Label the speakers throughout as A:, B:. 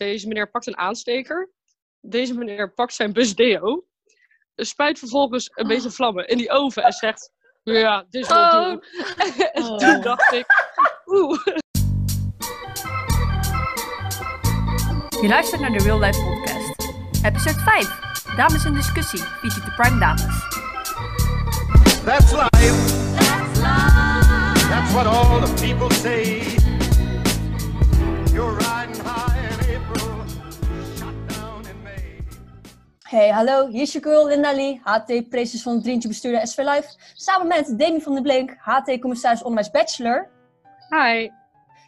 A: Deze meneer pakt een aansteker. Deze meneer pakt zijn bus deo. Spuit vervolgens een beetje vlammen in die oven en zegt... Ja, dit is wel
B: Oh.
A: doen. en toen dacht ik... Oeh.
B: Je luistert naar de Real Life Podcast. Episode 5. Dames in discussie. Featured de Prime Dames.
C: That's life. That's what all the people say.
D: Hey, hallo, hier is je girl Linda Lee, HT Precies van het Drientje Bestuurder SV Live. Samen met Demi van der Blink, HT Commissaris Onderwijs Bachelor.
A: Hi.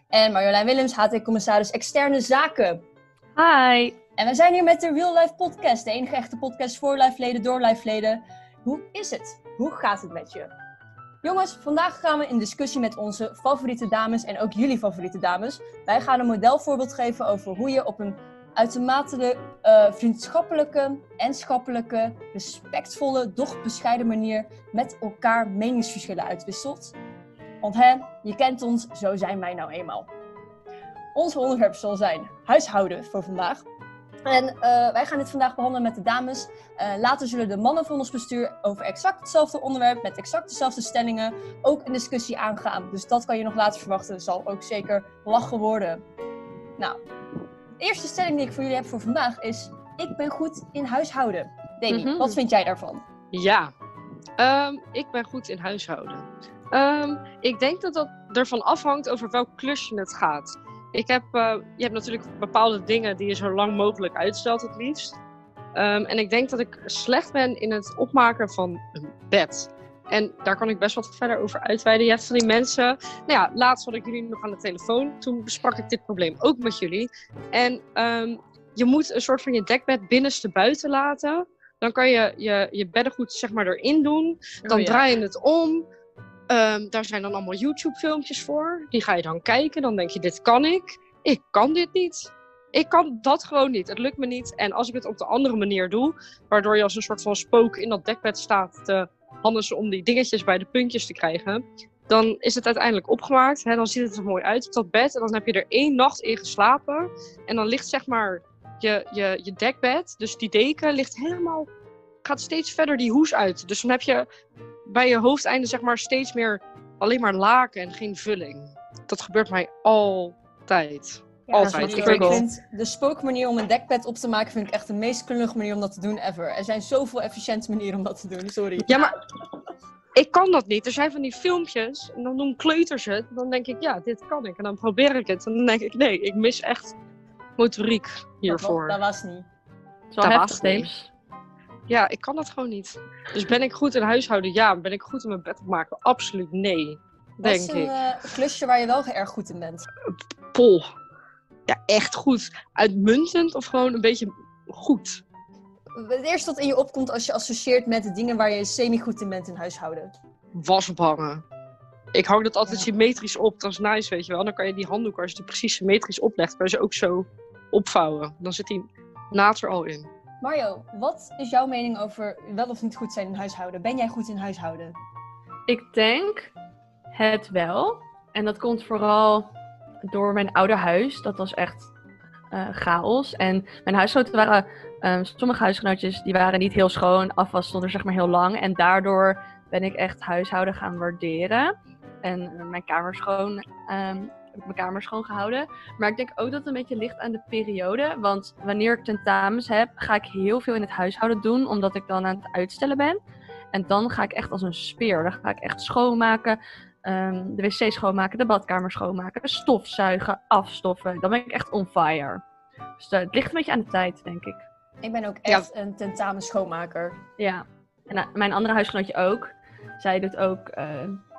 D: En Marjolein Willems, HT Commissaris Externe Zaken.
B: Hi.
D: En we zijn hier met de Real Life Podcast, de enige echte podcast voor lifeleden, door lifeleden. Hoe is het? Hoe gaat het met je? Jongens, vandaag gaan we in discussie met onze favoriete dames en ook jullie favoriete dames. Wij gaan een modelvoorbeeld geven over hoe je op een uitermate eh, vriendschappelijke en schappelijke, respectvolle, doch bescheiden manier met elkaar meningsverschillen uitwisselt. Want hè, je kent ons, zo zijn wij nou eenmaal. Ons onderwerp zal zijn huishouden voor vandaag. En eh, wij gaan dit vandaag behandelen met de dames. Eh, later zullen de mannen van ons bestuur over exact hetzelfde onderwerp, met exact dezelfde stellingen, ook een discussie aangaan. Dus dat kan je nog later verwachten. Zal ook zeker lachen worden. Nou, de eerste stelling die ik voor jullie heb voor vandaag is: Ik ben goed in huishouden. Demi,
B: Mhm.
D: wat vind jij daarvan?
A: Ja, Ehm, ik ben goed in huishouden. Ehm, ik denk dat dat ervan afhangt over welk klusje het gaat. Ik heb, eh, je hebt natuurlijk bepaalde dingen die je zo lang mogelijk uitstelt het liefst. Ehm, en ik denk dat ik slecht ben in het opmaken van een bed. En daar kan ik best wat verder over uitweiden. Je hebt van die mensen. Nou ja, laatst had ik jullie nog aan de telefoon. Toen besprak ik dit probleem ook met jullie. En ehm, je moet een soort van je dekbed binnenste buiten laten. Dan kan je je, je beddengoed zeg maar erin doen. Dan
D: ja.
A: draai je het om. Ehm, daar zijn dan allemaal YouTube-filmpjes voor. Die ga je dan kijken. Dan denk je, dit kan ik. Ik kan dit niet. Ik kan dat gewoon niet. Het lukt me niet. En als ik het op de andere manier doe, waardoor je als een soort van spook in dat dekbed staat te handen om die dingetjes bij de puntjes te krijgen, dan is het uiteindelijk opgemaakt. Hè? Dan ziet het er mooi uit dat bed. En dan heb je er één nacht in geslapen. En dan ligt zeg maar je, je, je dekbed, dus die deken, ligt helemaal, gaat steeds verder die hoes uit. Dus dan heb je bij je hoofdeinde zeg maar steeds meer alleen maar laken en geen vulling. Dat gebeurt mij altijd.
D: Ja,
A: Altijd. Ik
D: vind de spookmanier om een dekbed op te maken vind ik echt de meest klungelige manier om dat te doen ever. Er zijn zoveel efficiënte manieren om dat te doen, sorry.
A: Ja, maar ik kan dat niet. Er zijn van die filmpjes en dan doen kleuters het. Dan denk ik, ja, dit kan ik. En dan probeer ik het. En dan denk ik, nee, ik mis echt motoriek hiervoor.
D: dat was niet.
A: Dat was niet. Ja, ik kan dat gewoon niet. Dus ben ik goed in huishouden? Ja. Ben ik goed in mijn bed opmaken? Absoluut nee.
D: Wat
A: Denk
D: is een
A: ik.
D: eh, klusje waar je wel erg goed in bent?
A: Pol. Ja, echt goed. Uitmuntend of gewoon een beetje goed?
D: Het eerste wat in je opkomt als je associeert met de dingen waar je semi-goed in bent in huishouden.
A: Was ophangen. Ik hang dat altijd
D: Ja.
A: symmetrisch op. Dat is nice, weet je wel. Dan kan je die handdoek, als je die precies symmetrisch oplegt, kan je ze ook zo opvouwen. Dan zit die naad er al in.
D: Mario, wat is jouw mening over wel of niet goed zijn in huishouden? Ben jij goed in huishouden?
B: Ik denk het wel. En dat komt vooral door mijn oude huis. Dat was echt eh, chaos. En mijn huisgenoten waren, ehm, sommige huisgenootjes, die waren niet heel schoon. Afwas stond er zeg maar heel lang. En daardoor ben ik echt huishouden gaan waarderen. En mijn kamer schoon, ik mijn kamer schoon gehouden. Maar ik denk ook dat het een beetje ligt aan de periode. Want wanneer ik tentamens heb, ga ik heel veel in het huishouden doen. Omdat ik dan aan het uitstellen ben. En dan ga ik echt als een speer. Dan ga ik echt schoonmaken. Ehm, de wc schoonmaken, de badkamer schoonmaken, stofzuigen, afstoffen. Dan ben ik echt on fire. Dus eh, het ligt een beetje aan de tijd, denk ik.
D: Ik ben ook
A: Ja.
D: echt een tentamen schoonmaker.
B: Ja. En eh, mijn andere huisgenootje ook. Zij doet ook, eh,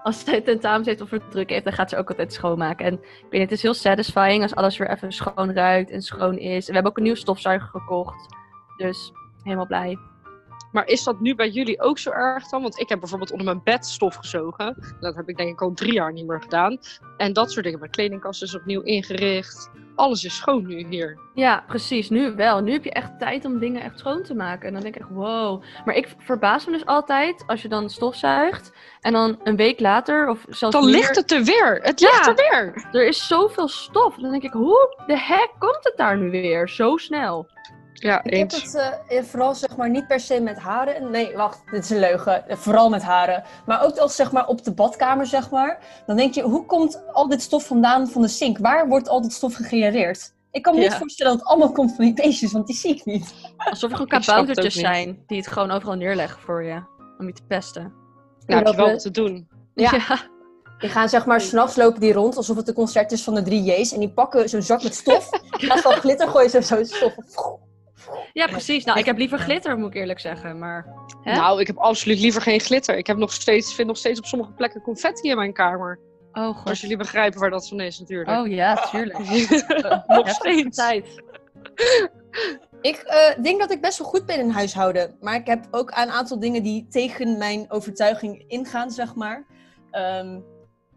B: als ze tentamens heeft of het druk heeft, dan gaat ze ook altijd schoonmaken. En ik weet niet, het is heel satisfying als alles weer even schoon ruikt en schoon is. En we hebben ook een nieuw stofzuiger gekocht. Dus helemaal blij.
A: Maar is dat nu bij jullie ook zo erg dan? Want ik heb bijvoorbeeld onder mijn bed stof gezogen. Dat heb ik denk ik al drie jaar niet meer gedaan. En dat soort dingen. Mijn kledingkast is opnieuw ingericht. Alles is schoon nu hier.
B: Ja, precies. Nu wel. Nu heb je echt tijd om dingen echt schoon te maken. En dan denk ik echt, wow. Maar ik verbaas me dus altijd als je dan stofzuigt. En dan een week later, of zelfs
A: Dan
B: meer,
A: ligt het er weer. Het
B: Ja.
A: ligt er weer.
B: Er is zoveel stof. Dan denk ik, hoe de heck komt het daar nu weer? Zo snel.
A: Ja,
D: Ik heb het eh, vooral zeg maar niet per se met haren. Nee, wacht, dit is een leugen. Vooral met haren. Maar ook als zeg maar op de badkamer zeg maar. Dan denk je, hoe komt al dit stof vandaan van de sink? Waar wordt al dit stof gegenereerd? Ik kan me niet voorstellen dat het allemaal komt van die beestjes, want die zie ik niet.
B: Alsof er gewoon kaboutertjes zijn die het gewoon overal neerleggen voor je. Om je te pesten.
A: Nou, heb je wel wat te doen.
D: Ja.
B: ja.
D: Die gaan zeg maar, s'nachts lopen die rond alsof het een concert is van de drie J's. En die pakken zo'n zak met stof. Plaats van glitter gooien ze zo'n stof.
B: Ja, precies. Nou, ik heb liever glitter, moet ik eerlijk zeggen. Maar Hè?
A: Nou, ik heb absoluut liever geen glitter. Ik heb nog steeds, vind nog steeds op sommige plekken confetti in mijn kamer.
B: oh
A: Als
B: god.
A: jullie begrijpen waar dat van is natuurlijk.
B: Oh ja, tuurlijk.
A: nog steeds.
B: tijd.
D: Ik eh, denk dat ik best wel goed ben in huishouden. Maar ik heb ook een aantal dingen die tegen mijn overtuiging ingaan, zeg maar. Ehm,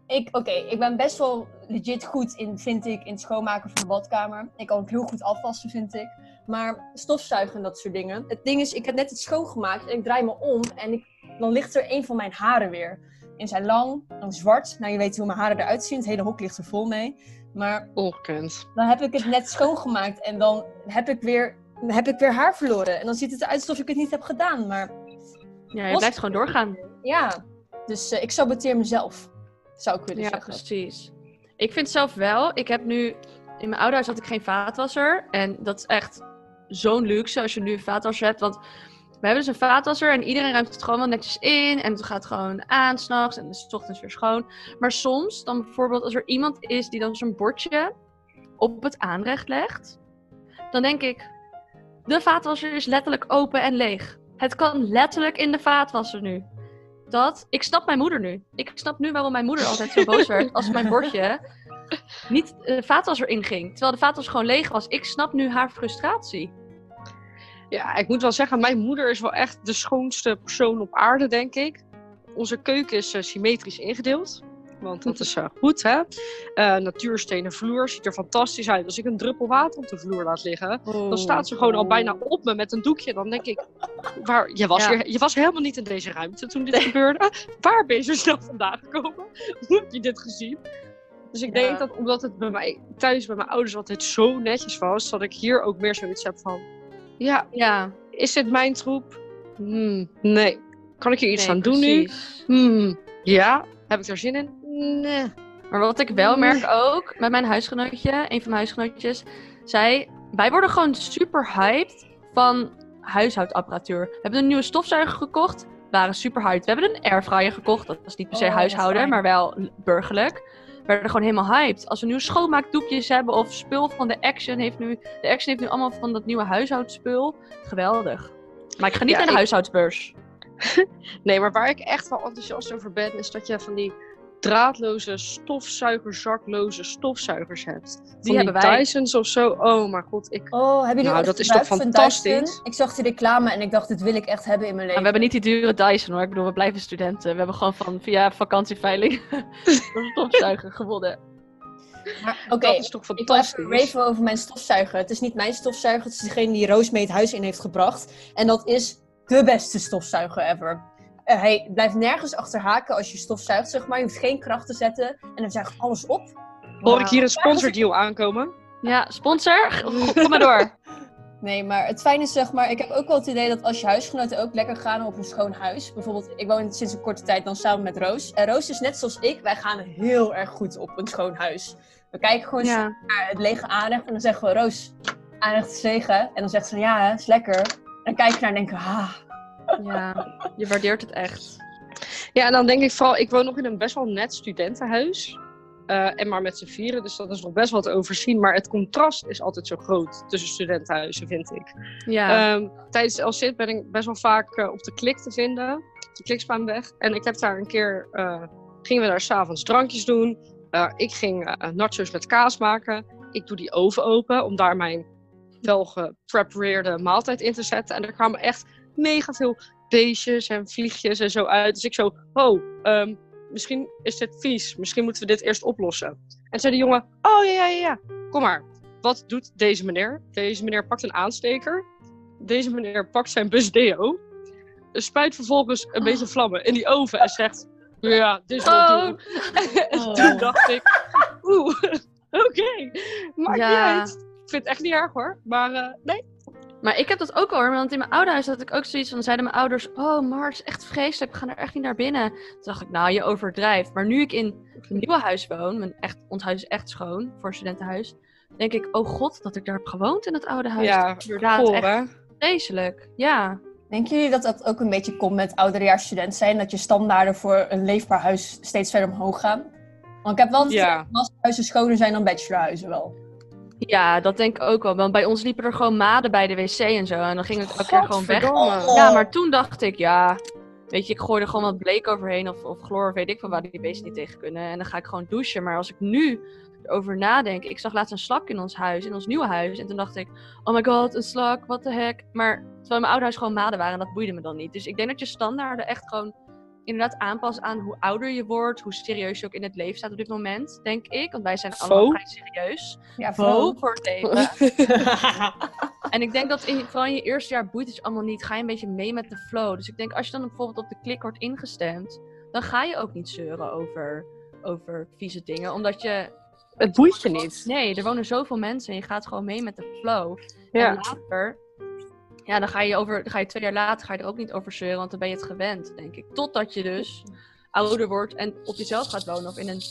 D: ik, Oké, ik ben best wel legit goed in, vind ik, in het schoonmaken van de badkamer. Ik kan ook heel goed afwassen, vind ik. Maar stofzuigen en dat soort dingen. Het ding is, ik heb net het schoongemaakt en ik draai me om. En ik, dan ligt er een van mijn haren weer. En zijn lang, dan zwart. Nou, je weet hoe mijn haren eruit zien. Het hele hok ligt er vol mee. Maar
A: Ongekend.
D: dan heb ik het net schoongemaakt en dan heb ik weer, heb ik weer haar verloren. En dan ziet het eruit alsof ik het niet heb gedaan. Maar
B: Ja, je blijft gewoon doorgaan.
D: ja, dus eh, ik saboteer mezelf. Zou ik willen
B: Ja,
D: zeggen.
B: precies. Ik vind zelf wel, ik heb nu, in mijn oude huis had ik geen vaatwasser. En dat is echt zo'n luxe als je nu een vaatwasser hebt. Want we hebben dus een vaatwasser en iedereen ruimt het gewoon wel netjes in. En het gaat gewoon aan s'nachts en het is 's ochtends weer schoon. Maar soms, dan bijvoorbeeld als er iemand is die dan zo'n bordje op het aanrecht legt. Dan denk ik, de vaatwasser is letterlijk open en leeg. Het kan letterlijk in de vaatwasser nu. Dat, ik snap mijn moeder nu. Ik snap nu waarom mijn moeder altijd zo boos werd als mijn bordje niet de vaatwasser inging. Terwijl de vaatwasser gewoon leeg was. Ik snap nu haar frustratie.
A: Ja, ik moet wel zeggen, mijn moeder is wel echt de schoonste persoon op aarde, denk ik. Onze keuken is eh, symmetrisch ingedeeld. Want dat is eh, goed, hè? Eh, natuurstenen vloer ziet er fantastisch uit. Als ik een druppel water op de vloer laat liggen, dan staat ze gewoon al bijna op me met een doekje. Dan denk ik, waar, je, was
B: Ja.
A: hier, je was helemaal niet in deze ruimte toen dit gebeurde. Waar ben je zo snel vandaan gekomen? Hoe heb je dit gezien? Dus ik
D: Ja.
A: denk dat omdat het bij mij thuis bij mijn ouders altijd zo netjes was, dat ik hier ook meer zoiets heb van, ja,
B: Ja,
A: is dit mijn troep? Hmm, nee. Kan ik hier iets
B: nee,
A: aan doen nu? Hmm, ja. Heb ik er zin in? Nee.
B: Maar wat ik wel merk ook met mijn huisgenootje, een van mijn huisgenootjes, zij, wij worden gewoon super hyped van huishoudapparatuur. We hebben een nieuwe stofzuiger gekocht, waren super hyped. We hebben een airfryer gekocht, dat is niet per se
D: Oh,
B: huishouden, maar wel burgerlijk. We werden gewoon helemaal hyped. Als we nu schoonmaakdoekjes hebben of spul van de Action heeft nu, de Action heeft nu allemaal van dat nieuwe huishoudspul. Geweldig. Maar ik ga niet
A: Ja,
B: naar de
A: ik-
B: huishoudsbeurs.
A: Nee, maar waar ik echt wel enthousiast over ben, is dat je van die draadloze, stofzuigerzakloze stofzuigers hebt. Die
B: hebben wij.
A: Dysons of zo. Oh mijn god, ik...
D: Oh, hebben jullie
A: Nou, dat is toch fantastisch?
D: Ik zag die reclame en ik dacht, dit wil ik echt hebben in mijn
B: Maar
D: leven.
B: we hebben niet die dure Dyson hoor. Ik bedoel, we blijven studenten. We hebben gewoon van via vakantieveiling een stofzuiger gewonnen.
D: Maar, Oké,
A: Dat is toch
D: ik wil even
A: fantastisch.
D: over mijn stofzuiger. Het is niet mijn stofzuiger, het is degene die Roos mee het huis in heeft gebracht. En dat is de beste stofzuiger ever. Eh, hij blijft nergens achter haken als je stofzuigt, zeg maar. Je hoeft geen kracht te zetten en dan zuigt alles op.
A: Hoor ik hier een sponsordeal aankomen?
B: Ja, sponsor, kom maar door.
D: Nee, maar het fijne is, zeg maar, ik heb ook wel het idee dat als je huisgenoten ook lekker gaan op een schoon huis. Bijvoorbeeld, ik woon sinds een korte tijd dan samen met Roos. En Roos is net zoals ik, wij gaan heel erg goed op een schoon huis. We kijken gewoon
B: Ja,
D: naar het lege aanrecht en dan zeggen we, Roos, aanrecht is zegen. En dan zegt ze, ja, hè, is lekker. En dan kijk je naar en denk ik, ah.
B: Ja, je waardeert het echt.
A: Ja, en dan denk ik vooral, ik woon nog in een best wel net studentenhuis. Eh, en maar met z'n vieren, dus dat is nog best wel te overzien. Maar het contrast is altijd zo groot tussen studentenhuizen, vind ik.
B: Ja,
A: Ehm, tijdens LCIT ben ik best wel vaak eh, op de klik te vinden. De Klikspaanweg. En ik heb daar een keer, eh, gingen we daar s'avonds drankjes doen. Ik ging nachos met kaas maken. Ik doe die oven open om daar mijn wel geprepareerde maaltijd in te zetten. En er kwamen echt mega veel beestjes en vliegjes en zo uit. Dus ik zo, oh, ehm, misschien is dit vies. Misschien moeten we dit eerst oplossen. En zei de jongen, oh ja, ja, ja, ja, kom maar. Wat doet deze meneer? Deze meneer pakt een aansteker. Deze meneer pakt zijn busdeo. Spuit vervolgens een beetje vlammen in die oven en zegt, ja, dit is wel
B: Oh.
A: doen. en
B: Oh.
A: toen dacht ik, oeh, oké, maakt
B: Ja.
A: niet uit. Ik vind het echt niet erg hoor, maar eh, nee.
B: Maar ik heb dat ook al hoor, want in mijn oude huis had ik ook zoiets van, zeiden mijn ouders, oh Mar, het is echt vreselijk, we gaan er echt niet naar binnen. Toen dacht ik, nou, je overdrijft. Maar nu ik in een nieuwe huis woon, mijn echt, ons huis is echt schoon, voor een studentenhuis, denk ik, oh god, dat ik daar heb gewoond in het oude huis.
A: Ja,
B: Dat is inderdaad echt vreselijk. Ja.
D: Denken jullie dat dat ook een beetje komt met ouderjaarsstudent zijn? Dat je standaarden voor een leefbaar huis steeds verder omhoog gaan? Want ik heb wel het
A: Ja.
D: dat masterhuizen schoner zijn dan bachelorhuizen wel.
B: Ja, dat denk ik ook wel. Want bij ons liepen er gewoon maden bij de wc en zo. En dan ging het elke keer gewoon weg. Ja, maar toen dacht ik, ja, weet je, ik gooi er gewoon wat bleek overheen of, of chloor, of weet ik van waar die beesten niet tegen kunnen. En dan ga ik gewoon douchen. Maar als ik nu erover nadenk, ik zag laatst een slak in ons huis, in ons nieuwe huis. En toen dacht ik, oh my god, een slak, what the heck. Maar terwijl mijn oude huis gewoon maden waren, en dat boeide me dan niet. Dus ik denk dat je standaarden echt gewoon inderdaad aanpast aan hoe ouder je wordt, hoe serieus je ook in het leven staat op dit moment, denk ik. Want wij zijn allemaal vrij serieus.
D: Ja,
B: Wow, voor het leven. En ik denk dat in, vooral in je eerste jaar boeit het je allemaal niet. Ga je een beetje mee met de flow. Dus ik denk als je dan bijvoorbeeld op de klik wordt ingestemd, dan ga je ook niet zeuren over, over vieze dingen. Omdat je,
A: Het boeit je niet.
B: nee, er wonen zoveel mensen en je gaat gewoon mee met de flow.
A: Ja.
B: En later, ja, dan ga je over, dan ga je twee jaar later ga je er ook niet over zeuren, want dan ben je het gewend, denk ik. Totdat je dus ouder wordt en op jezelf gaat wonen of in een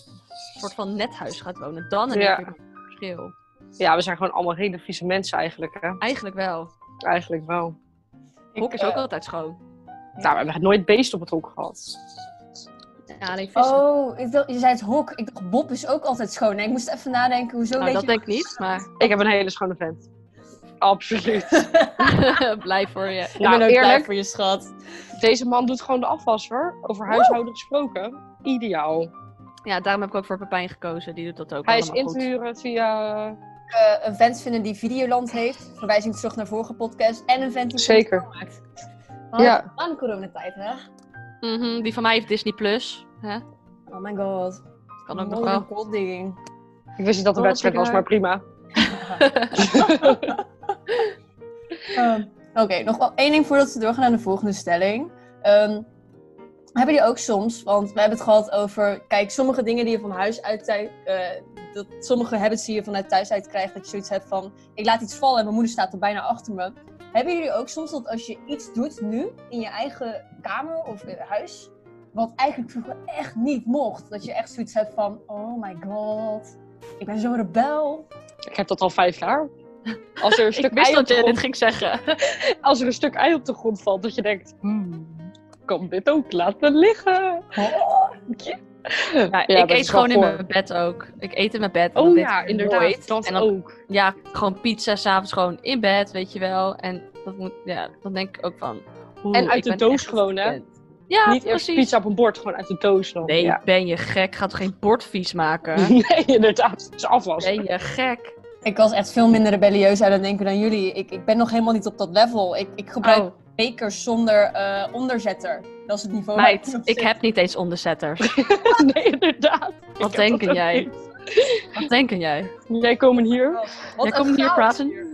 B: soort van nethuis gaat wonen. Dan een
A: Ja.
B: keer het verschil.
A: ja, we zijn gewoon allemaal hele vieze mensen eigenlijk, hè?
B: Eigenlijk wel.
A: Eigenlijk wel.
B: Hok is ook altijd schoon.
A: Nou, we hebben nooit beest op het hok gehad.
B: Ja, alleen vissen.
D: Oh, ik dacht, je zei het hok. Ik dacht, Bob is ook altijd schoon. Nee, ik moest even nadenken, hoezo
B: nou, dat
D: je...
B: denk ik niet, maar
A: Ik heb een hele schone vent. Absoluut.
B: blij voor je.
D: Ik
A: Nou,
D: ben ook blij voor je schat.
A: Deze man doet gewoon de afwas, hoor. Over huishouden gesproken. Ideaal.
B: Ja, daarom heb ik ook voor Pepijn gekozen. Die doet dat ook
A: Hij is
B: allemaal
A: in te huren via...
D: Eh, een vent vinden die Videoland heeft. Verwijzing terug naar vorige podcast. En een vent die
A: Zeker.
D: maakt.
A: Ja.
D: Ja. Aan de coronatijd, hè?
B: Mhm, die van mij heeft Disney+. Plus. Hè?
D: Oh my god.
B: Kan ook nog wel.
A: Ik wist niet dat het een wedstrijd was, maar prima.
D: Ehm, Oké, nog wel één ding voordat we doorgaan naar de volgende stelling. Ehm, hebben jullie ook soms, want we hebben het gehad over, kijk, sommige dingen die je van huis uit, eh, dat sommige habits die je vanuit thuis uit krijgt, dat je zoiets hebt van, ik laat iets vallen en mijn moeder staat er bijna achter me. Hebben jullie ook soms dat als je iets doet nu, in je eigen kamer of huis, wat eigenlijk vroeger echt niet mocht, dat je echt zoiets hebt van, oh my god, ik ben zo rebel.
A: Ik heb dat al vijf jaar. Als er een
B: Ik
A: stuk,
B: wist
A: ei op
B: dat dit ging zeggen.
A: als er een stuk ei op de grond valt, dat je denkt... Hmm, kan dit ook laten liggen?
D: Oh,
B: Ja,
A: Ja,
B: ik eet gewoon in mijn bed ook. Ik eet in mijn bed.
A: Oh ja, inderdaad.
B: nooit.
A: Dat
B: en dan,
A: ook.
B: Ja, gewoon pizza s'avonds gewoon in bed, weet je wel. En dat moet, ja, dan denk ik ook van... oeh,
A: En uit de doos gewoon, hè?
B: Ja,
A: Niet eerst
B: precies.
A: pizza op een bord, gewoon uit de doos dan.
B: Nee,
A: Ja.
B: ben je gek? Ga toch geen bord vies maken?
A: nee, inderdaad. Het is afwas.
B: Ben je gek?
D: Ik was echt veel minder rebellieus aan het denken dan jullie. Ik, ik ben nog helemaal niet op dat level. Ik, ik gebruik
B: Oh,
D: bekers zonder eh, onderzetter. Dat is het niveau.
B: meid, ik heb niet eens onderzetters.
A: nee, inderdaad.
B: Wat denken jij?
A: niet.
B: Wat denken jij?
A: Jij komen hier.
D: Wat
B: Jij komt hier praten?
D: hier.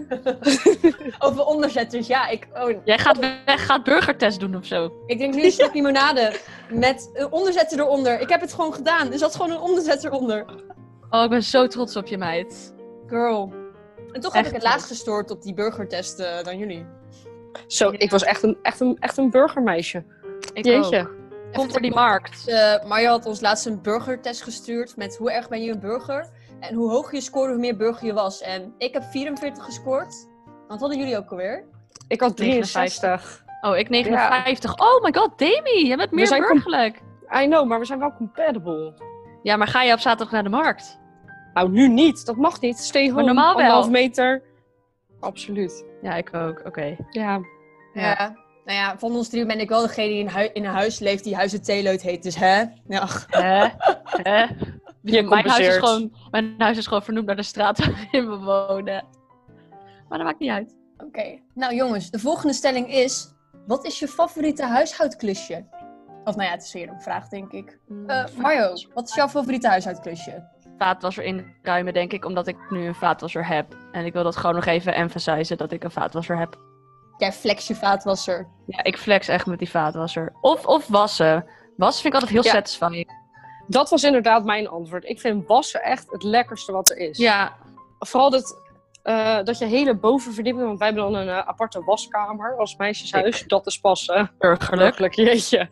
D: Over onderzetters, ja. Ik, oh,
B: Jij gaat weg, gaat burgertest doen of zo.
D: ik drink nu een limonade met een onderzetter eronder. Ik heb het gewoon gedaan. Er zat gewoon een onderzetter onder.
B: Oh, ik ben zo trots op je, meid.
D: Girl. En toch heb
B: Echt
D: ik het laatst gestoord op die burgertest eh, dan jullie.
A: Zo, ik was echt een, echt een, echt een burgermeisje.
B: Ik
A: Jeetje.
B: ook. Kom voor die markt.
D: Uh, Marja had ons laatst een burgertest gestuurd met hoe erg ben je een burger. En hoe hoger je scoorde, hoe meer burger je was. En ik heb 44 gescoord. Wat hadden jullie ook alweer?
A: Ik had
B: 59.
A: 63.
B: Oh, ik 59. Oh my god, Demi, jij bent meer burgerlijk.
A: I know, maar we zijn wel compatible.
B: Ja, maar ga je op zaterdag naar de markt?
A: Nou, nu niet. Dat mag niet. Stay home.
B: normaal wel.
A: Anderhalf meter. Absoluut.
B: Ja, ik ook. Oké.
A: Ja.
D: Ja. Nou ja, van ons drie ben ik wel degene die in, in een huis leeft die Huizen Theeleut heet. Dus hè? Ja.
B: Hè? Hè?
A: Je
B: Mijn huis, is gewoon, mijn huis is gewoon vernoemd naar de straat waarin we wonen. Maar dat maakt niet uit.
D: Oké. Nou jongens, de volgende stelling is... Wat is je favoriete huishoudklusje? Of nou ja, het is weer een vraag, denk ik. Eh, Mario, wat is jouw favoriete huishoudklusje?
B: Vaatwasser inruimen, denk ik, omdat ik nu een vaatwasser heb. En ik wil dat gewoon nog even emphasizen dat ik een vaatwasser heb.
D: Jij flex je vaatwasser.
B: Ja, ik flex echt met die vaatwasser. Of, of wassen. Wassen vind ik altijd heel
A: Ja.
B: satisfying.
A: Dat was inderdaad mijn antwoord. Ik vind wassen echt het lekkerste wat er is.
B: Ja,
A: Vooral dat, eh, dat je hele bovenverdieping, want wij hebben dan een eh, aparte waskamer als meisjeshuis. Dat is pas eh,
B: burgerlijk.
A: burgerlijk, jeetje.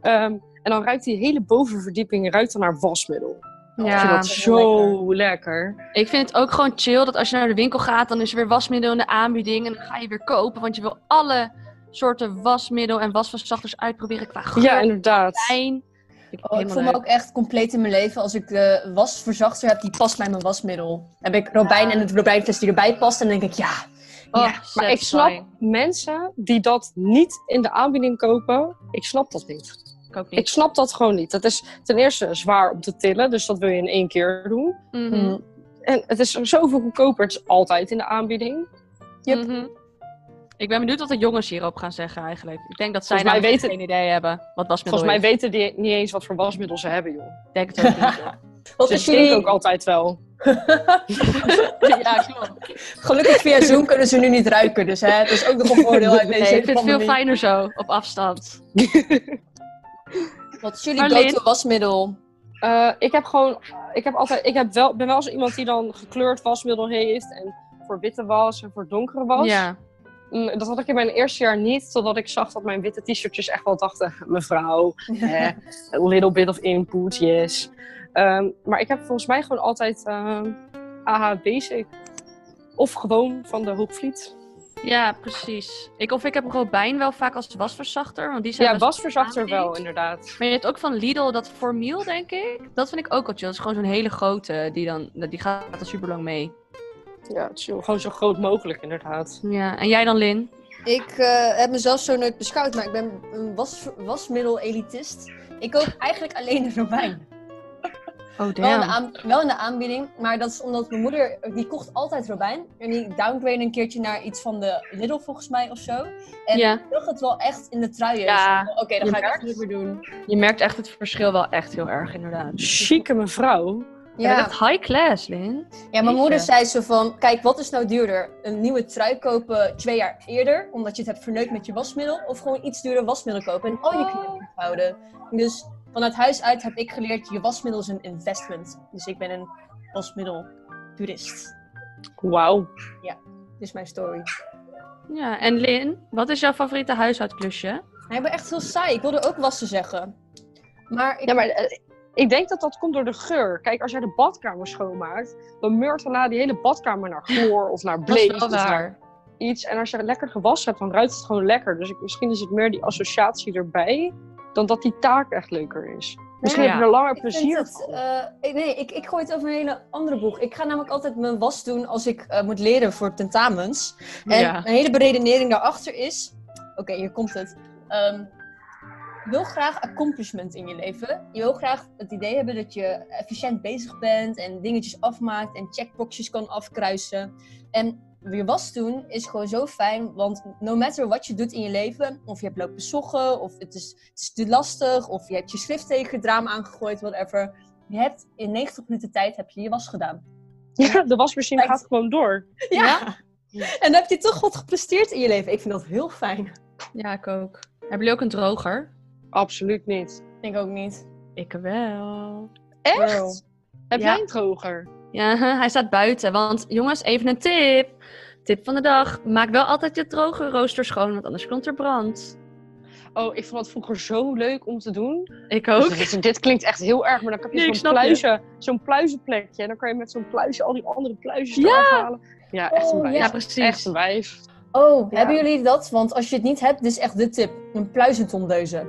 A: Ehm, en dan ruikt die hele bovenverdieping ruikt dan naar wasmiddel. Ik vind
B: Ja,
A: dat zo lekker.
B: ik vind het ook gewoon chill dat als je naar de winkel gaat, dan is er weer wasmiddel in de aanbieding. En dan ga je weer kopen, want je wil alle soorten wasmiddel en wasverzachters uitproberen qua geur,
A: Ja, inderdaad.
B: fijn.
D: Oh, ik
B: helemaal
D: voel me ook echt compleet in mijn leven als ik de wasverzachter heb die past bij mijn wasmiddel. heb ik Robijn en het Robijnfles die erbij past en dan denk ik ja.
B: Oh,
D: ja.
A: Maar ik snap mensen die dat niet in de aanbieding kopen. Ik snap dat niet.
B: Ik ook niet.
A: Ik snap dat gewoon niet. Dat is ten eerste zwaar om te tillen, dus dat wil je in één keer doen.
B: Mhm.
D: Mm.
A: En het is zoveel goedkoper. Het is altijd in de aanbieding.
D: Yep.
B: Mhm. Ik ben benieuwd wat de jongens hierop gaan zeggen eigenlijk. Ik denk dat zij
A: Volgens mij
B: namelijk
A: weten-
B: geen idee hebben wat wasmiddel
A: Volgens mij
B: is.
A: weten die niet eens wat voor wasmiddel ze hebben, joh.
B: Ik denk het ook niet.
D: Wat
A: Ze
D: is
A: stinken ook altijd wel.
B: ja, klopt.
D: Gelukkig via Zoom kunnen ze nu niet ruiken, dus hè, dat is ook nog een voordeel uit deze
B: Nee, ik vind het veel fijner zo, op afstand.
D: Wat is jullie
B: Marleen?
D: go-to wasmiddel?
A: Eh, ik heb gewoon, ik heb altijd, ik heb wel, ben wel zo iemand die dan gekleurd wasmiddel heeft. En voor witte was en voor donkere was.
B: Ja.
A: Mm, dat had ik in mijn eerste jaar niet, totdat ik zag dat mijn witte t-shirtjes echt wel dachten, mevrouw, eh, a little bit of input, yes. Ehm, maar ik heb volgens mij gewoon altijd ehm, AH Basic. Of gewoon van de Hoogvliet.
B: Ja, precies. Ik, of ik heb Robijn wel vaak als wasverzachter, want die zijn
A: Ja, wasverzachter wel, inderdaad.
B: Maar je hebt ook van Lidl dat formiel, denk ik. Dat vind ik ook wel chill. Dat is gewoon zo'n hele grote, die, dan, die gaat er super lang mee.
A: Ja, is gewoon zo groot mogelijk, inderdaad.
B: Ja, en jij dan, Lin?
D: Ik eh, heb mezelf zo nooit beschouwd, maar ik ben een was, wasmiddel-elitist. Ik koop eigenlijk alleen de Robijn.
B: Oh,
D: Wel in, de aan- wel in de aanbieding, maar dat is omdat mijn moeder, die kocht altijd Robijn. En die downgrade een keertje naar iets van de Lidl volgens mij of zo. En
B: Ja.
D: ik zag het wel echt in de truien.
B: Ja,
D: Dus, Oké, dan
B: je
D: ga ik echt
B: merkt.
D: niet meer doen.
B: Je merkt echt het verschil wel echt heel erg, inderdaad.
A: Chique mevrouw.
D: Ja.
B: echt high class, Lin.
D: ja, mijn moeder zei zo van, kijk, wat is nou duurder? Een nieuwe trui kopen twee jaar eerder, omdat je het hebt verneukt met je wasmiddel? Of gewoon iets duurder wasmiddel kopen en al je kleren goed houden? Dus vanuit huis uit heb ik geleerd, je wasmiddel is een investment. Dus ik ben een wasmiddel-toerist.
A: Wauw.
D: Dit is mijn story.
B: Ja, en Lin, wat is jouw favoriete huishoudklusje?
D: Maar ik ben echt heel saai. Ik wilde ook wassen zeggen. Maar ik...
A: Ja, maar eh, ik denk dat dat komt door de geur. Kijk, als jij de badkamer schoonmaakt, dan meurt daarna die hele badkamer naar chloor of naar
B: Dat
A: bleek.
B: is wel
A: of naar
B: waar.
A: iets. En als je lekker gewassen hebt, dan ruikt het gewoon lekker. Dus ik, misschien is het meer die associatie erbij, dan dat die taak echt leuker is. Misschien
B: Ja.
A: heb je er langer
D: Ik
A: plezier
D: het,
A: van.
D: eh, ik- nee, ik, ik gooi het over een hele andere boeg. Ik ga namelijk altijd mijn was doen als ik eh, moet leren voor tentamens. En
B: Ja.
D: een hele beredenering daarachter is... Oké, hier komt het. Ehm, je wil graag accomplishment in je leven. Je wil graag het idee hebben dat je efficiënt bezig bent en dingetjes afmaakt en checkboxjes kan afkruisen. En je was doen is gewoon zo fijn, want no matter wat je doet in je leven, of je hebt lopen zoggen, of het is, het is te lastig, of je hebt je schrift tegen het raam aangegooid, whatever. Je hebt in 90 minuten tijd heb je je was gedaan.
A: Ja, de wasmachine gaat gewoon door.
D: Ja. En dan heb je toch wat gepresteerd in je leven. Ik vind dat heel fijn.
B: Ja, ik ook. Hebben jullie ook een droger?
A: Absoluut niet.
D: Ik denk ook niet.
B: Ik wel.
A: Echt?
D: Wow.
A: Heb
B: Ja.
A: jij een droger?
B: Ja, hij staat buiten. Want jongens, even een tip. Tip van de dag. Maak wel altijd je droge rooster schoon, want anders komt er brand.
A: Oh, ik vond dat vroeger zo leuk om te doen.
B: Ik
A: Dus
B: ook.
A: dit, dit klinkt echt heel erg, maar dan heb je
B: Nee,
A: zo'n pluizen, zo'n pluizenplekje. En dan kan je met zo'n pluizen al die andere pluisjes
B: Ja!
A: eraf halen. Ja, echt een
D: Oh,
A: wijf.
B: Ja, precies.
A: Echt een wijf.
D: Oh,
A: Ja.
D: hebben jullie dat? Want als je het niet hebt, dit is echt de tip. Een pluizentondeuze.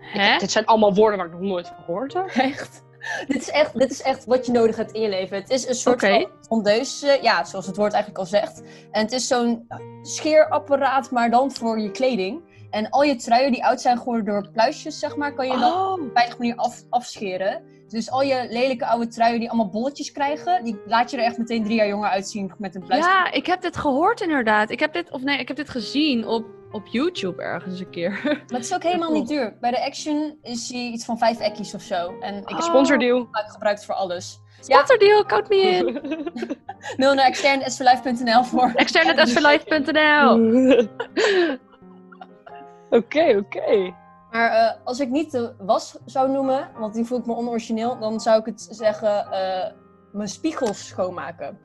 B: Hè?
A: Dit zijn allemaal woorden waar ik nog nooit van gehoord heb.
D: Echt. Dit is echt, dit is echt wat je nodig hebt in je leven. Het is een soort van tondeuze, ja, zoals het woord eigenlijk al zegt. En het is zo'n scheerapparaat, maar dan voor je kleding. En al je truien die oud zijn geworden door pluisjes, zeg maar, kan je dan
B: Oh,
D: op een veilige manier af, afscheren. Dus al je lelijke oude truien die allemaal bolletjes krijgen, die laat je er echt meteen drie jaar jonger uitzien met een pluis.
B: ja, ik heb dit gehoord inderdaad. Ik heb dit, of nee, ik heb dit gezien op, op YouTube ergens een keer.
D: Maar het is ook helemaal niet duur. Bij de Action is hij iets van vijf ekkies of zo. En ik heb
B: Oh.
A: Sponsordeal.
D: het gebruikt voor alles.
B: Sponsordeal, count me in.
D: Mail naar extern.svlife.nl voor.
B: Extern.svlife.nl
A: Oké, oké.
D: Maar eh, als ik niet de was zou noemen, want die voel ik me onorigineel, dan zou ik het zeggen eh, mijn spiegels schoonmaken.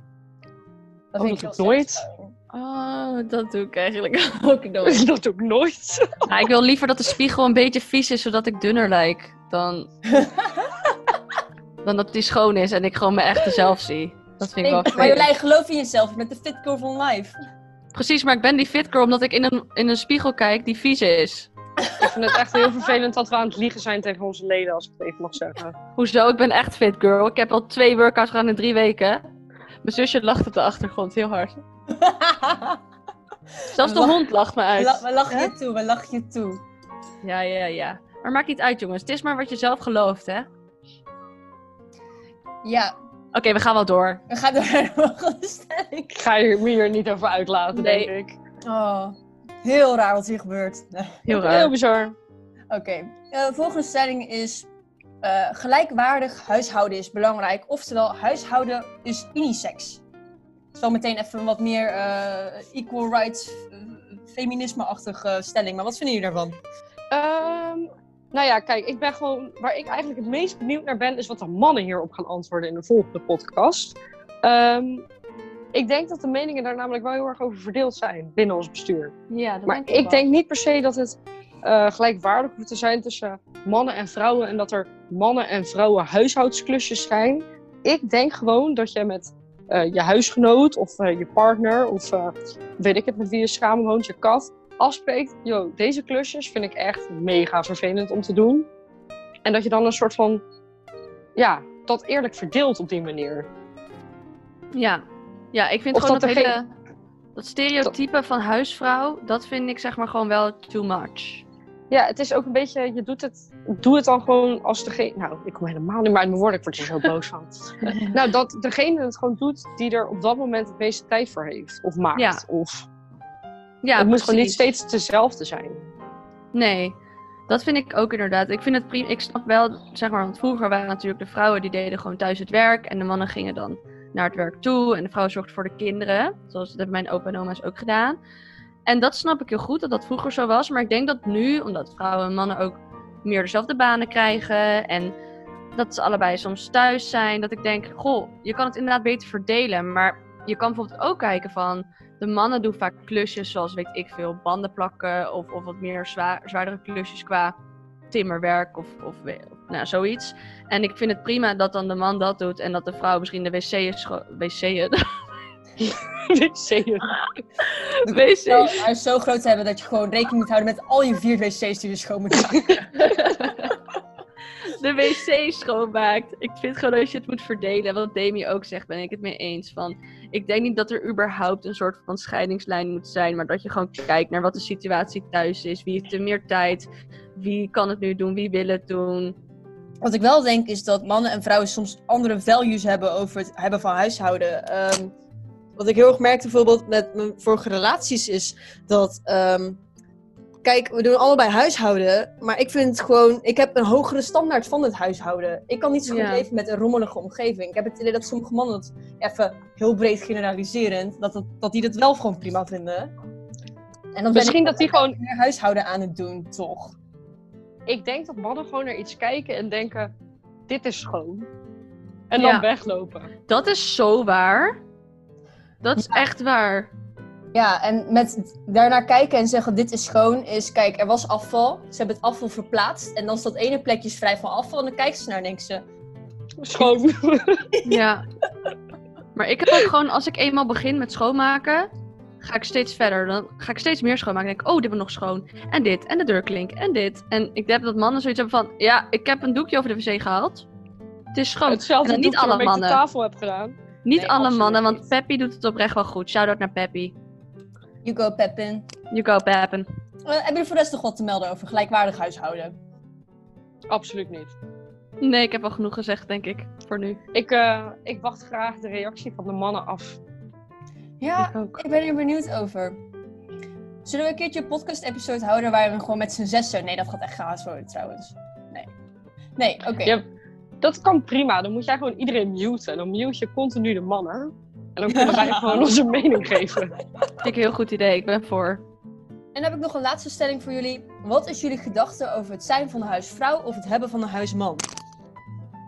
D: Dat
A: Oh,
D: vind ik
A: dat
D: heel
A: doe ik nooit.
B: Oh, dat doe ik eigenlijk ook nooit.
A: Dat doe ik nooit.
B: Nou, ik wil liever dat de spiegel een beetje vies is, zodat ik dunner lijk. Dan, dan dat die schoon is en ik gewoon mijn echte zelf zie. Dat vind ik wel
D: Nee, maar. Jolijn, geloof in jezelf. Je bent de fit girl van life.
B: Precies, maar ik ben die fit girl omdat ik in een, in een spiegel kijk die vies is.
A: Ik vind het echt heel vervelend dat we aan het liegen zijn tegen onze leden, als ik het even mag zeggen.
B: Hoezo? Ik ben echt fit girl. Ik heb al twee workouts gedaan in drie weken. Mijn zusje lacht op de achtergrond heel hard. Zelfs de
D: Lach-
B: hond lacht me uit.
D: la- we lachen je toe, we lachen je toe.
B: Ja, ja, ja. Maar maakt niet uit, jongens. Het is maar wat je zelf gelooft, hè? Oké,
D: Ja,
B: we gaan wel door.
D: we gaan door naar de volgende stelling.
A: Ik ga hier niet over uitlaten,
B: Nee.
A: denk ik.
D: Oh, heel raar wat hier gebeurt.
B: Heel
A: Heel
B: raar.
A: bizar.
D: Oké, eh, volgende stelling is... eh, gelijkwaardig huishouden is belangrijk. Oftewel, huishouden is unisex. Het is wel meteen even een wat meer eh, equal rights, feminisme-achtige stelling. Maar wat vinden jullie daarvan?
A: Ehm, nou ja, kijk, ik ben gewoon. Waar ik eigenlijk het meest benieuwd naar ben, is wat de mannen hierop gaan antwoorden in de volgende podcast. Ehm, ik denk dat de meningen daar namelijk wel heel erg over verdeeld zijn binnen ons bestuur.
B: Ja, dat
A: Maar ik denk niet per se dat het eh, gelijkwaardig hoeft te zijn tussen mannen en vrouwen en dat er mannen en vrouwen huishoudsklusjes zijn. Ik denk gewoon dat je met eh, je huisgenoot of eh, je partner of weet ik het met wie je samen woont, je kat, afspreekt. Yo, deze klusjes vind ik echt mega vervelend om te doen. En dat je dan een soort van, ja, dat eerlijk verdeelt op die manier.
B: Ja. ja, ik vind
A: Of
B: gewoon
A: dat
B: dat, hele... Dat stereotype van huisvrouw, dat vind ik zeg maar gewoon wel too much.
A: Ja, het is ook een beetje, je doet het, doe het dan gewoon als degene, nou, ik kom helemaal niet meer uit mijn woorden, ik word er zo boos van. nou, dat degene het gewoon doet die er op dat moment het meeste tijd voor heeft, of maakt.
B: Ja.
A: Of,
B: Ja,
A: het moet gewoon niet steeds dezelfde zijn.
B: Nee, dat vind ik ook inderdaad. Ik vind het prima. Ik snap wel, zeg maar, want vroeger waren natuurlijk de vrouwen die deden gewoon thuis het werk en de mannen gingen dan naar het werk toe en de vrouw zorgde voor de kinderen. Zoals dat hebben mijn opa en oma's ook gedaan. En dat snap ik heel goed dat dat vroeger zo was, maar ik denk dat nu, omdat vrouwen en mannen ook meer dezelfde banen krijgen en dat ze allebei soms thuis zijn, dat ik denk, goh, je kan het inderdaad beter verdelen, maar je kan bijvoorbeeld ook kijken van de mannen doen vaak klusjes zoals, weet ik veel, banden plakken of, of wat meer zwaar, zwaardere klusjes qua timmerwerk of, of, nou, zoiets. En ik vind het prima dat dan de man dat doet en dat de vrouw misschien de wc'en... wc'en?
A: Wc'en.
B: Wc's.
D: Hij is zo groot te hebben dat je gewoon rekening moet houden met al je vier wc's die je schoon moet maken.
B: de wc schoonmaakt. Ik vind gewoon dat je het moet verdelen. Wat Demi ook zegt, ben ik het mee eens. Van, ik denk niet dat er überhaupt een soort van scheidingslijn moet zijn. Maar dat je gewoon kijkt naar wat de situatie thuis is. Wie heeft er meer tijd? Wie kan het nu doen? Wie wil het doen?
D: Wat ik wel denk is dat mannen en vrouwen soms andere values hebben over het hebben van huishouden. Ehm, wat ik heel erg merkte bijvoorbeeld met mijn vorige relaties is dat... ehm, kijk, we doen allebei huishouden, maar ik vind het gewoon... Ik heb een hogere standaard van het huishouden. Ik kan niet zo goed
B: Ja.
D: leven met een rommelige omgeving. Ik heb het idee dat sommige mannen dat even heel breed generaliserend, dat, dat, dat die dat wel gewoon prima vinden. En dan ben
A: Misschien
D: ik
A: dat die gewoon,
D: meer huishouden aan het doen, toch?
A: ik denk dat mannen gewoon naar iets kijken en denken, dit is schoon. En dan
B: Ja.
A: weglopen.
B: Dat is zo waar. Dat is echt waar.
D: Ja, en met daarnaar kijken en zeggen dit is schoon, is kijk, er was afval. Ze hebben het afval verplaatst. En dan is dat ene plekje is vrij van afval. En dan kijken ze naar en denken ze,
A: Schoon.
B: Ja. Maar ik heb ook gewoon, als ik eenmaal begin met schoonmaken, ga ik steeds verder. Dan ga ik steeds meer schoonmaken. Dan denk ik, oh, dit wordt nog schoon. En dit, en de deurklink, en dit. En ik heb dat mannen zoiets hebben van, ja, ik heb een doekje over de wc gehaald. Het is schoon.
A: Hetzelfde
B: En niet alle
A: waarmee ik
B: mannen.
A: de tafel heb gedaan.
B: Niet
A: Nee,
B: alle mannen, want. Peppy doet het oprecht wel goed. Shout-out naar Peppy.
D: You go Pepin.
B: You go, Peppen.
D: Eh, hebben jullie voor de rest nog wat te melden over gelijkwaardig huishouden?
A: Absoluut niet.
B: Nee, ik heb al genoeg gezegd, denk ik, voor nu.
A: Ik, eh, ik wacht graag de reactie van de mannen af.
D: Ja,
B: Ik ook.
D: ik ben er benieuwd over. Zullen we een keertje een podcast-episode houden waar we gewoon met z'n zessen... Nee, dat gaat echt chaos worden trouwens. Nee. Nee, oké.
A: Ja, dat kan prima. Dan moet jij gewoon iedereen muten. Dan mute je continu de mannen. En dan kunnen wij gewoon onze mening geven.
B: Vind ik een heel goed idee, ik ben voor.
D: En dan heb ik nog een laatste stelling voor jullie. Wat is jullie gedachte over het zijn van een huisvrouw of het hebben van een huisman?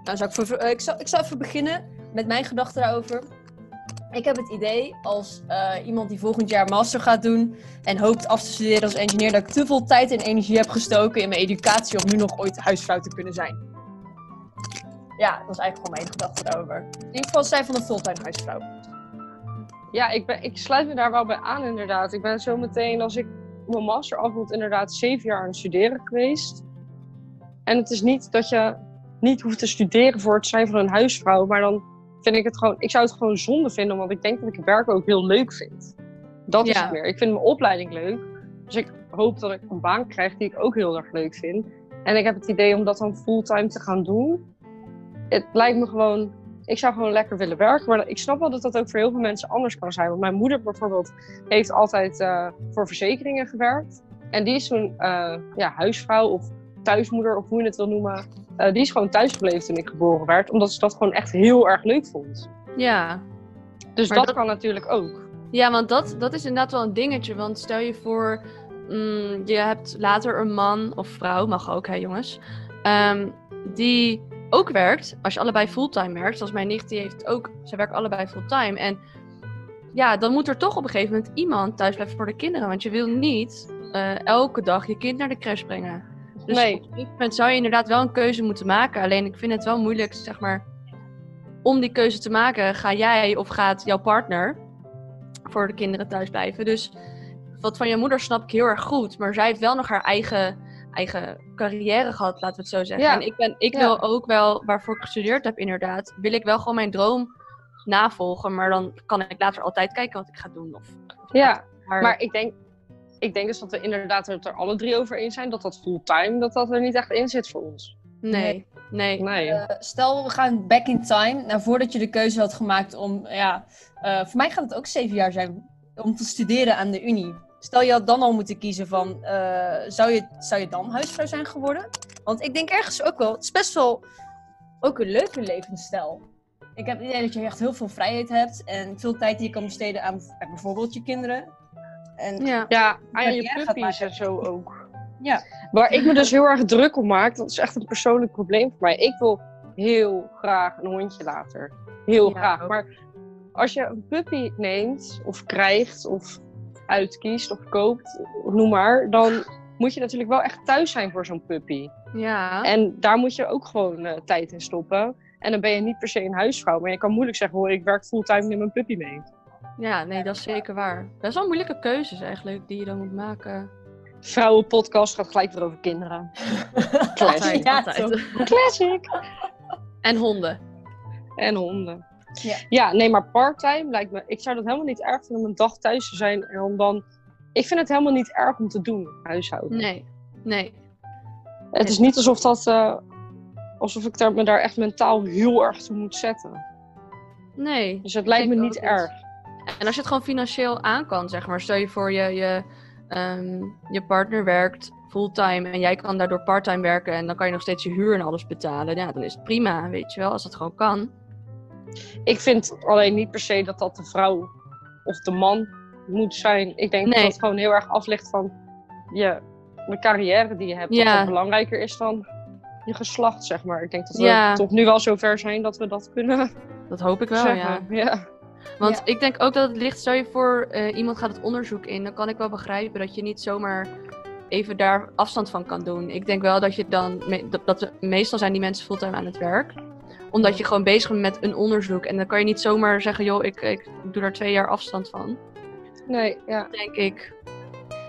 D: Nou, zal ik, voor, eh, ik, zal, ik zal even beginnen met mijn gedachten daarover. Ik heb het idee als eh, iemand die volgend jaar master gaat doen en hoopt af te studeren als engineer, dat ik te veel tijd en energie heb gestoken in mijn educatie om nu nog ooit huisvrouw te kunnen zijn. Ja, dat is eigenlijk gewoon mijn gedachte daarover. In ieder geval zijn van een fulltime huisvrouw.
A: Ja, ik, ben, ik sluit me daar wel bij aan inderdaad. Ik ben zo meteen, als ik mijn master af moet, inderdaad zeven jaar aan het studeren geweest. En het is niet dat je niet hoeft te studeren voor het zijn van een huisvrouw. Maar dan vind ik het gewoon, ik zou het gewoon zonde vinden, want ik denk dat ik het werk ook heel leuk vind. Dat is het meer. Ik vind mijn opleiding leuk. Dus ik hoop dat ik een baan krijg die ik ook heel erg leuk vind. En ik heb het idee om dat dan fulltime te gaan doen. Het lijkt me gewoon ik zou gewoon lekker willen werken. Maar ik snap wel dat dat ook voor heel veel mensen anders kan zijn. Want mijn moeder bijvoorbeeld heeft altijd eh, voor verzekeringen gewerkt. En die is toen eh, ja, huisvrouw of thuismoeder, of hoe je het wil noemen. eh, die is gewoon thuisgebleven toen ik geboren werd. Omdat ze dat gewoon echt heel erg leuk vond.
B: Ja.
A: Dus dat- kan natuurlijk ook.
B: Ja, want dat, dat is inderdaad wel een dingetje. Want stel je voor, mm, je hebt later een man of vrouw, mag ook hè jongens, ehm, die ook werkt. Als je allebei fulltime werkt, zoals mijn nicht, die heeft ook, ze werken allebei fulltime. En ja, dan moet er toch op een gegeven moment iemand thuis blijven voor de kinderen. Want je wil niet eh, elke dag je kind naar de crash brengen. Dus
A: Nee.
B: op een gegeven moment zou je inderdaad wel een keuze moeten maken. Alleen ik vind het wel moeilijk, zeg maar, om die keuze te maken, ga jij of gaat jouw partner voor de kinderen thuis blijven. Dus wat van je moeder snap ik heel erg goed. Maar zij heeft wel nog haar eigen, eigen carrière gehad, laten we het zo zeggen.
A: Ja.
B: En ik, ben, ik
A: Ja.
B: wil ook wel, waarvoor ik gestudeerd heb inderdaad, wil ik wel gewoon mijn droom navolgen. Maar dan kan ik later altijd kijken wat ik ga doen. Of,
A: Ja,
B: maar,
A: maar ik denk, ik denk dus dat we inderdaad het er alle drie over eens zijn. Dat dat fulltime, dat dat er niet echt in zit voor ons.
B: nee, nee.
A: Nee.
D: Eh, stel, we gaan back in time. Nou, voordat je de keuze had gemaakt om, ja, eh, voor mij gaat het ook zeven jaar zijn om te studeren aan de Unie. Stel, je had dan al moeten kiezen van, eh, zou, je, zou je dan huisvrouw zijn geworden? Want ik denk ergens ook wel, het is best wel ook een leuke levensstijl. Ik heb het idee dat je echt heel veel vrijheid hebt en veel tijd die je kan besteden aan aan bijvoorbeeld je kinderen. En
B: Ja.
A: Ja, aan je puppies en zo ook.
D: ja,
A: Waar ik me dus heel erg druk om maak, dat is echt een persoonlijk probleem voor mij. Ik wil heel graag een hondje later. Heel
B: Ja,
A: graag.
B: ook.
A: Maar als je een puppy neemt, of krijgt, of uitkiest, of koopt, noem maar, dan moet je natuurlijk wel echt thuis zijn voor zo'n puppy.
B: ja.
A: En daar moet je ook gewoon eh, tijd in stoppen. En dan ben je niet per se een huisvrouw. Maar je kan moeilijk zeggen, hoor, ik werk fulltime neem mijn puppy mee.
B: ja, nee, dat is zeker waar. Best wel moeilijke keuzes eigenlijk die je dan moet maken.
A: Vrouwenpodcast gaat gelijk weer over kinderen. Classic.
D: Ja.
A: Classic.
B: En honden.
A: En honden.
D: Ja.
A: Ja, nee, maar parttime lijkt me... Ik zou dat helemaal niet erg vinden om een dag thuis te zijn. En om dan... Ik vind het helemaal niet erg om te doen, huishouden.
B: Nee, nee.
A: Het is niet alsof dat... eh, alsof ik daar, me daar echt mentaal heel erg toe moet zetten.
B: Nee.
A: Dus het lijkt me niet. erg.
B: En als je het gewoon financieel aan kan, zeg maar. Stel je voor je, je, ehm, je partner werkt fulltime en jij kan daardoor parttime werken en dan kan je nog steeds je huur en alles betalen. Ja, dan is het prima, weet je wel, als dat gewoon kan.
A: Ik vind alleen niet per se dat dat de vrouw of de man moet zijn. Ik denk
B: Nee.
A: dat het gewoon heel erg af ligt van je, de carrière die je hebt. Dat
B: Ja.
A: dat belangrijker is dan je geslacht, zeg maar. Ik denk dat we
B: Ja.
A: toch nu wel zover zijn dat we dat kunnen
B: Dat hoop ik wel, ja.
A: Ja.
B: Want ik denk ook dat het ligt, stel je voor, eh, iemand gaat het onderzoek in, dan kan ik wel begrijpen dat je niet zomaar even daar afstand van kan doen. Ik denk wel dat je dan, dat, dat meestal zijn die mensen fulltime aan het werk, omdat je gewoon bezig bent met een onderzoek en dan kan je niet zomaar zeggen, joh, ik, ik doe daar twee jaar afstand van,
A: Nee, ja.
B: denk ik.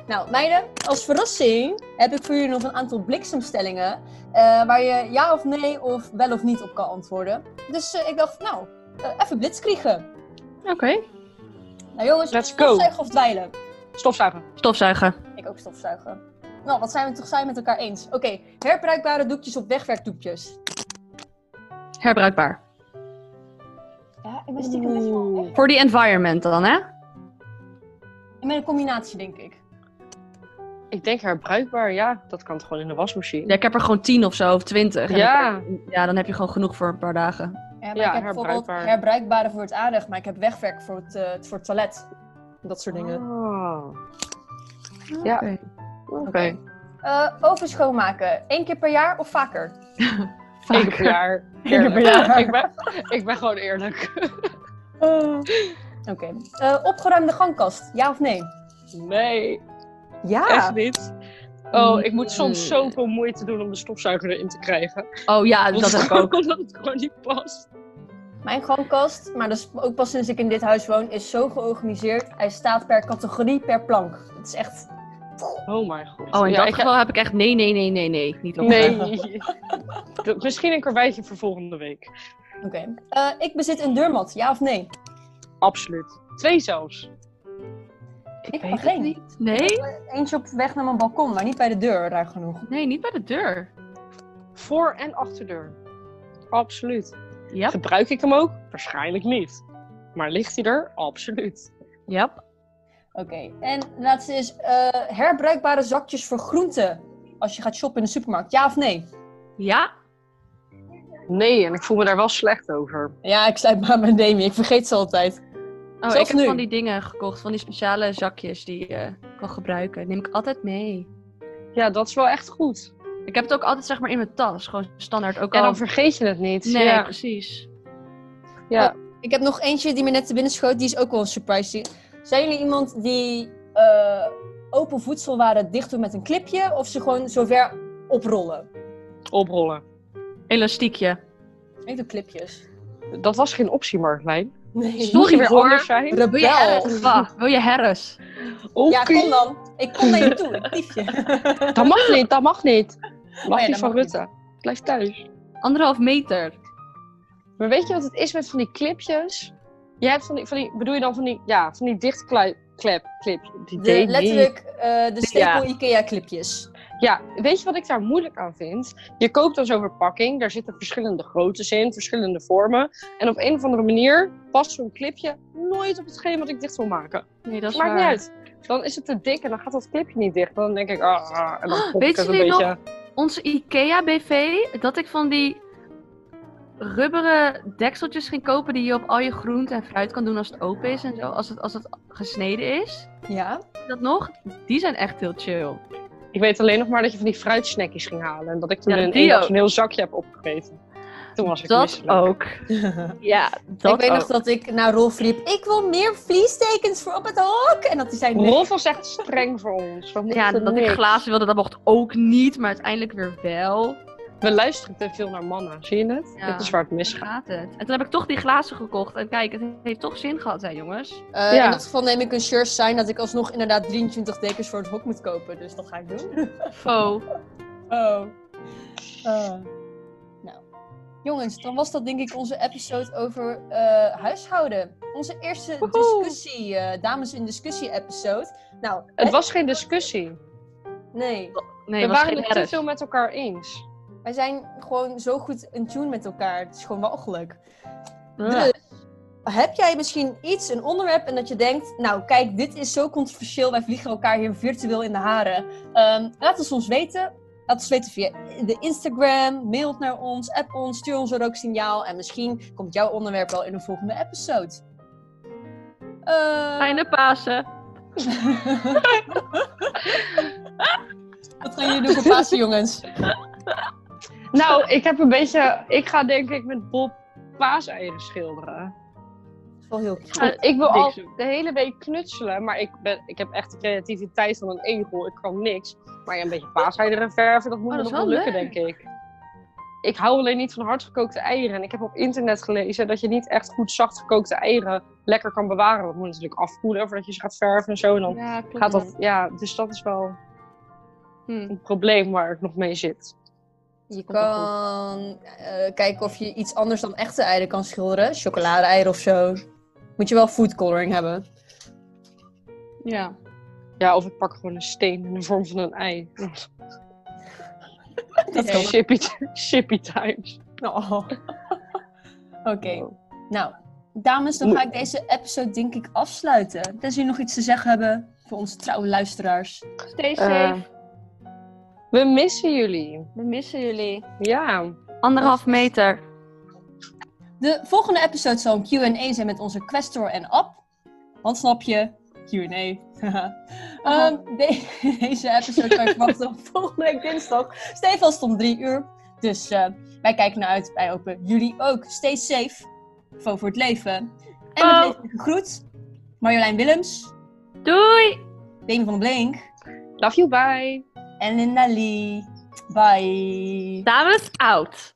D: Nou, meiden, als verrassing heb ik voor jullie nog een aantal bliksemstellingen. eh, waar je ja of nee of wel of niet op kan antwoorden. Dus eh, ik dacht, nou, eh, even blitzkriegen.
B: Oké.
D: Nou jongens,
A: Let's go.
D: stofzuigen of dweilen?
A: Stofzuigen.
B: Stofzuigen.
D: Ik ook stofzuigen. Nou, wat zijn we toch saai met elkaar eens? Oké, herbruikbare doekjes of wegwerkdoekjes?
B: Herbruikbaar.
D: Ja, ik ben stiekem best wel.
B: Voor die environment dan, hè?
D: Met een combinatie, denk ik.
A: Ik denk herbruikbaar, ja. Dat kan toch gewoon in de wasmachine?
B: Ja, ik heb er gewoon tien of zo, of twintig.
A: Ja.
B: dan- ja, dan heb je gewoon genoeg voor een paar dagen.
D: Ja, maar
A: Ja,
D: ik heb bijvoorbeeld
A: herbruikbaar.
D: herbruikbare voor het aardig, maar ik heb wegwerk voor het, eh, voor het toilet. Dat soort dingen.
A: Oh, Ja.
B: Oké.
A: oké.
D: Eh, oven schoonmaken, één keer per jaar of vaker?
A: Eén keer per jaar.
D: Keer per jaar.
A: ik, ben, ik ben gewoon eerlijk.
D: Oké. Eh, opgeruimde gangkast, ja of nee?
A: Nee,
D: Ja.
A: echt niet. Oh, ik moet soms
B: Mm.
A: zoveel moeite doen om de stofzuiger erin te krijgen.
B: Oh ja, dat heb ik ook.
A: Omdat het gewoon niet past.
D: Mijn gangkast, maar dat is ook pas sinds ik in dit huis woon, is zo georganiseerd. Hij staat per categorie, per plank. Het is echt...
A: Oh mijn god.
B: Oh, in
A: Ja,
B: dat
A: ik-
B: geval heb ik echt nee, nee, nee, nee, nee. Niet.
A: Nee. Misschien een karweitje voor volgende week.
D: Oké. Eh, ik bezit een deurmat, ja of nee?
A: Absoluut. Twee zelfs.
D: Ik
B: weet
D: heb
B: het
D: geen.
B: niet. Nee?
D: Eentje op weg naar mijn balkon, maar niet bij de deur, ruim genoeg.
B: Nee, niet bij de deur.
A: Voor- en achterdeur. Absoluut.
B: Ja.
A: Gebruik ik hem ook? Waarschijnlijk niet. Maar ligt hij er? Absoluut.
B: Yep.
D: Oké. En laatste is eh, herbruikbare zakjes voor groenten. Als je gaat shoppen in de supermarkt, ja of nee?
B: Ja.
A: Nee, en ik voel me daar wel slecht over.
D: Ja, ik sluit me aan bij Demi. Ik vergeet ze altijd.
B: Oh,
D: Zelfs
B: ik heb
D: nu.
B: van die dingen gekocht, van die speciale zakjes die je kan gebruiken. Neem ik altijd mee.
A: Ja, dat is wel echt goed.
B: Ik heb het ook altijd zeg maar in mijn tas, gewoon standaard ook
A: En
B: al.
A: dan vergeet je het niet.
B: Nee,
A: ja.
B: precies.
A: ja.
D: Ik heb nog eentje die me net te binnen schoot. Die is ook wel een surprise. Zijn jullie iemand die eh, open voedselwaren dicht doen met een clipje? Of ze gewoon zover oprollen?
A: Oprollen.
B: Elastiekje.
D: Ik doe clipjes.
A: Dat was geen optie, Marjolein.
D: Nee.
B: Sorry
A: je weer
B: hoor.
A: anders zijn?
B: Wil je
D: Rebel.
B: herres? Ah, wil je herres?
D: Ja, kom dan. Ik kom naar je toe. Ik lief je.
A: Dat mag niet, dat mag niet. Mag
D: ja,
A: niet van
D: mag niet.
A: Rutte. Blijf thuis.
B: Anderhalf meter.
A: Maar weet je wat het is met van die clipjes? Je hebt van die, van die bedoel je dan van die, ja, van die dichtklep, klep, clip. Die
D: De, letterlijk eh, de stapel
A: Ja.
D: Ikea clipjes.
A: Ja, weet je wat ik daar moeilijk aan vind? Je koopt dan zo'n verpakking, daar zitten verschillende groottes in, verschillende vormen. En op een of andere manier past zo'n clipje nooit op hetgeen wat ik dicht wil maken.
B: Nee, dat is
A: Maakt
B: waar.
A: niet uit. Dan is het te dik en dan gaat dat clipje niet dicht. Dan denk ik, ah, ah, en dan pop
B: Weet
A: ik het een
B: jullie nog-. Onze IKEA BV, dat ik van die rubberen dekseltjes ging kopen die je op al je groente en fruit kan doen als het open is en zo, als het, als het gesneden is.
D: Ja.
B: Dat nog? Die zijn echt heel chill.
A: Ik weet alleen nog maar dat je van die fruitsnackjes ging halen. En dat ik toen
B: Ja, die ook.
A: zo'n heel zakje heb opgegeten. Toen was ik
B: Dat
A: misselijk.
B: ook. Ja, dat
D: ik weet
B: ook.
D: nog dat ik naar Rolf riep, ik wil meer vliestekens voor op het hok. En dat hij zei, nee.
A: Rolf was echt streng voor ons. We,
B: Ja,
A: mochten
B: dat ik
A: niks.
B: glazen wilde, dat mocht ook niet, maar uiteindelijk weer wel.
A: We luisteren te veel naar mannen, zie je het?
B: Ja.
A: Dit is waar het misgaat.
B: En toen heb ik toch die glazen gekocht. En kijk, het heeft toch zin gehad, hè jongens.
D: Eh,
A: Ja.
D: In dat geval neem ik een shirt sign dat ik alsnog inderdaad 23 dekens voor het hok moet kopen. Dus dat ga ik doen.
B: Fo.
D: Oh. Nou, jongens, dan was dat denk ik onze episode over eh, huishouden. Onze eerste
A: Woehoe.
D: discussie, eh, dames in discussie episode. Nou,
A: Het was geen discussie.
D: Nee,
B: Nee,
A: we
B: was
A: waren
B: geen
A: het te
B: herres.
A: veel met elkaar eens.
D: Wij zijn gewoon zo goed in tune met elkaar. Het is gewoon walgelijk.
B: Ugh.
D: Dus, heb jij misschien iets, een onderwerp, en dat je denkt, nou kijk, dit is zo controversieel, wij vliegen elkaar hier virtueel in de haren. Ehm, laat het ons weten. Laat ons weten via de Instagram, mail het naar ons, app ons, stuur ons een rooksignaal. En misschien komt jouw onderwerp wel in een volgende episode. Eh,
B: Fijne Pasen.
D: Wat gaan jullie doen voor Pasen, jongens?
A: Nou, ik heb een beetje... Ik ga denk ik met Bob paaseieren schilderen.
D: Dat is wel heel.
A: En ik wil al de hele week knutselen, maar ik, ben, ik heb echt de creativiteit van een egel. Ik kan niks. Maar ja, een beetje paaseieren verven, dat moet
B: Oh,
A: me nog wel lukken, denk ik. Ik hou alleen niet van hardgekookte eieren. En ik heb op internet gelezen dat je niet echt goed zacht gekookte eieren lekker kan bewaren. Dat moet natuurlijk afkoelen voordat je ze gaat verven en zo. En dan
B: Ja,
A: gaat dat, ja, dus dat is wel
B: Hm.
A: een probleem waar ik nog mee zit.
D: Je kan eh, kijken of je iets anders dan echte eieren kan schilderen. Chocolade-eieren of zo. Moet je wel food coloring hebben.
A: Ja. Ja, of ik pak gewoon een steen in de vorm van een ei.
D: Dat kan.
A: Shippy, shippy times.
D: Oh. Oké. Nou, dames, dan ga ik deze episode denk ik afsluiten. Tenzij jullie nog iets te zeggen hebben voor onze trouwe luisteraars.
B: Stay
A: Eh,
B: safe.
A: We missen jullie.
B: We missen jullie.
A: Ja.
B: Anderhalf meter.
D: De volgende episode zal een Q&A zijn met onze Questor en App. Want snap je? Q&A. Ehm, de- deze episode kan je verwachten op volgende week dinsdag. Stefan om drie uur. Dus eh, wij kijken naar uit. Wij hopen jullie ook. Stay safe. Vo voor het leven. En met
B: Oh.
D: deze gegroet. Marjolein Willems.
B: Doei!
D: Deen van den Blink.
A: Love you, bye.
D: En Linda Lee. Bye.
B: Dames, out.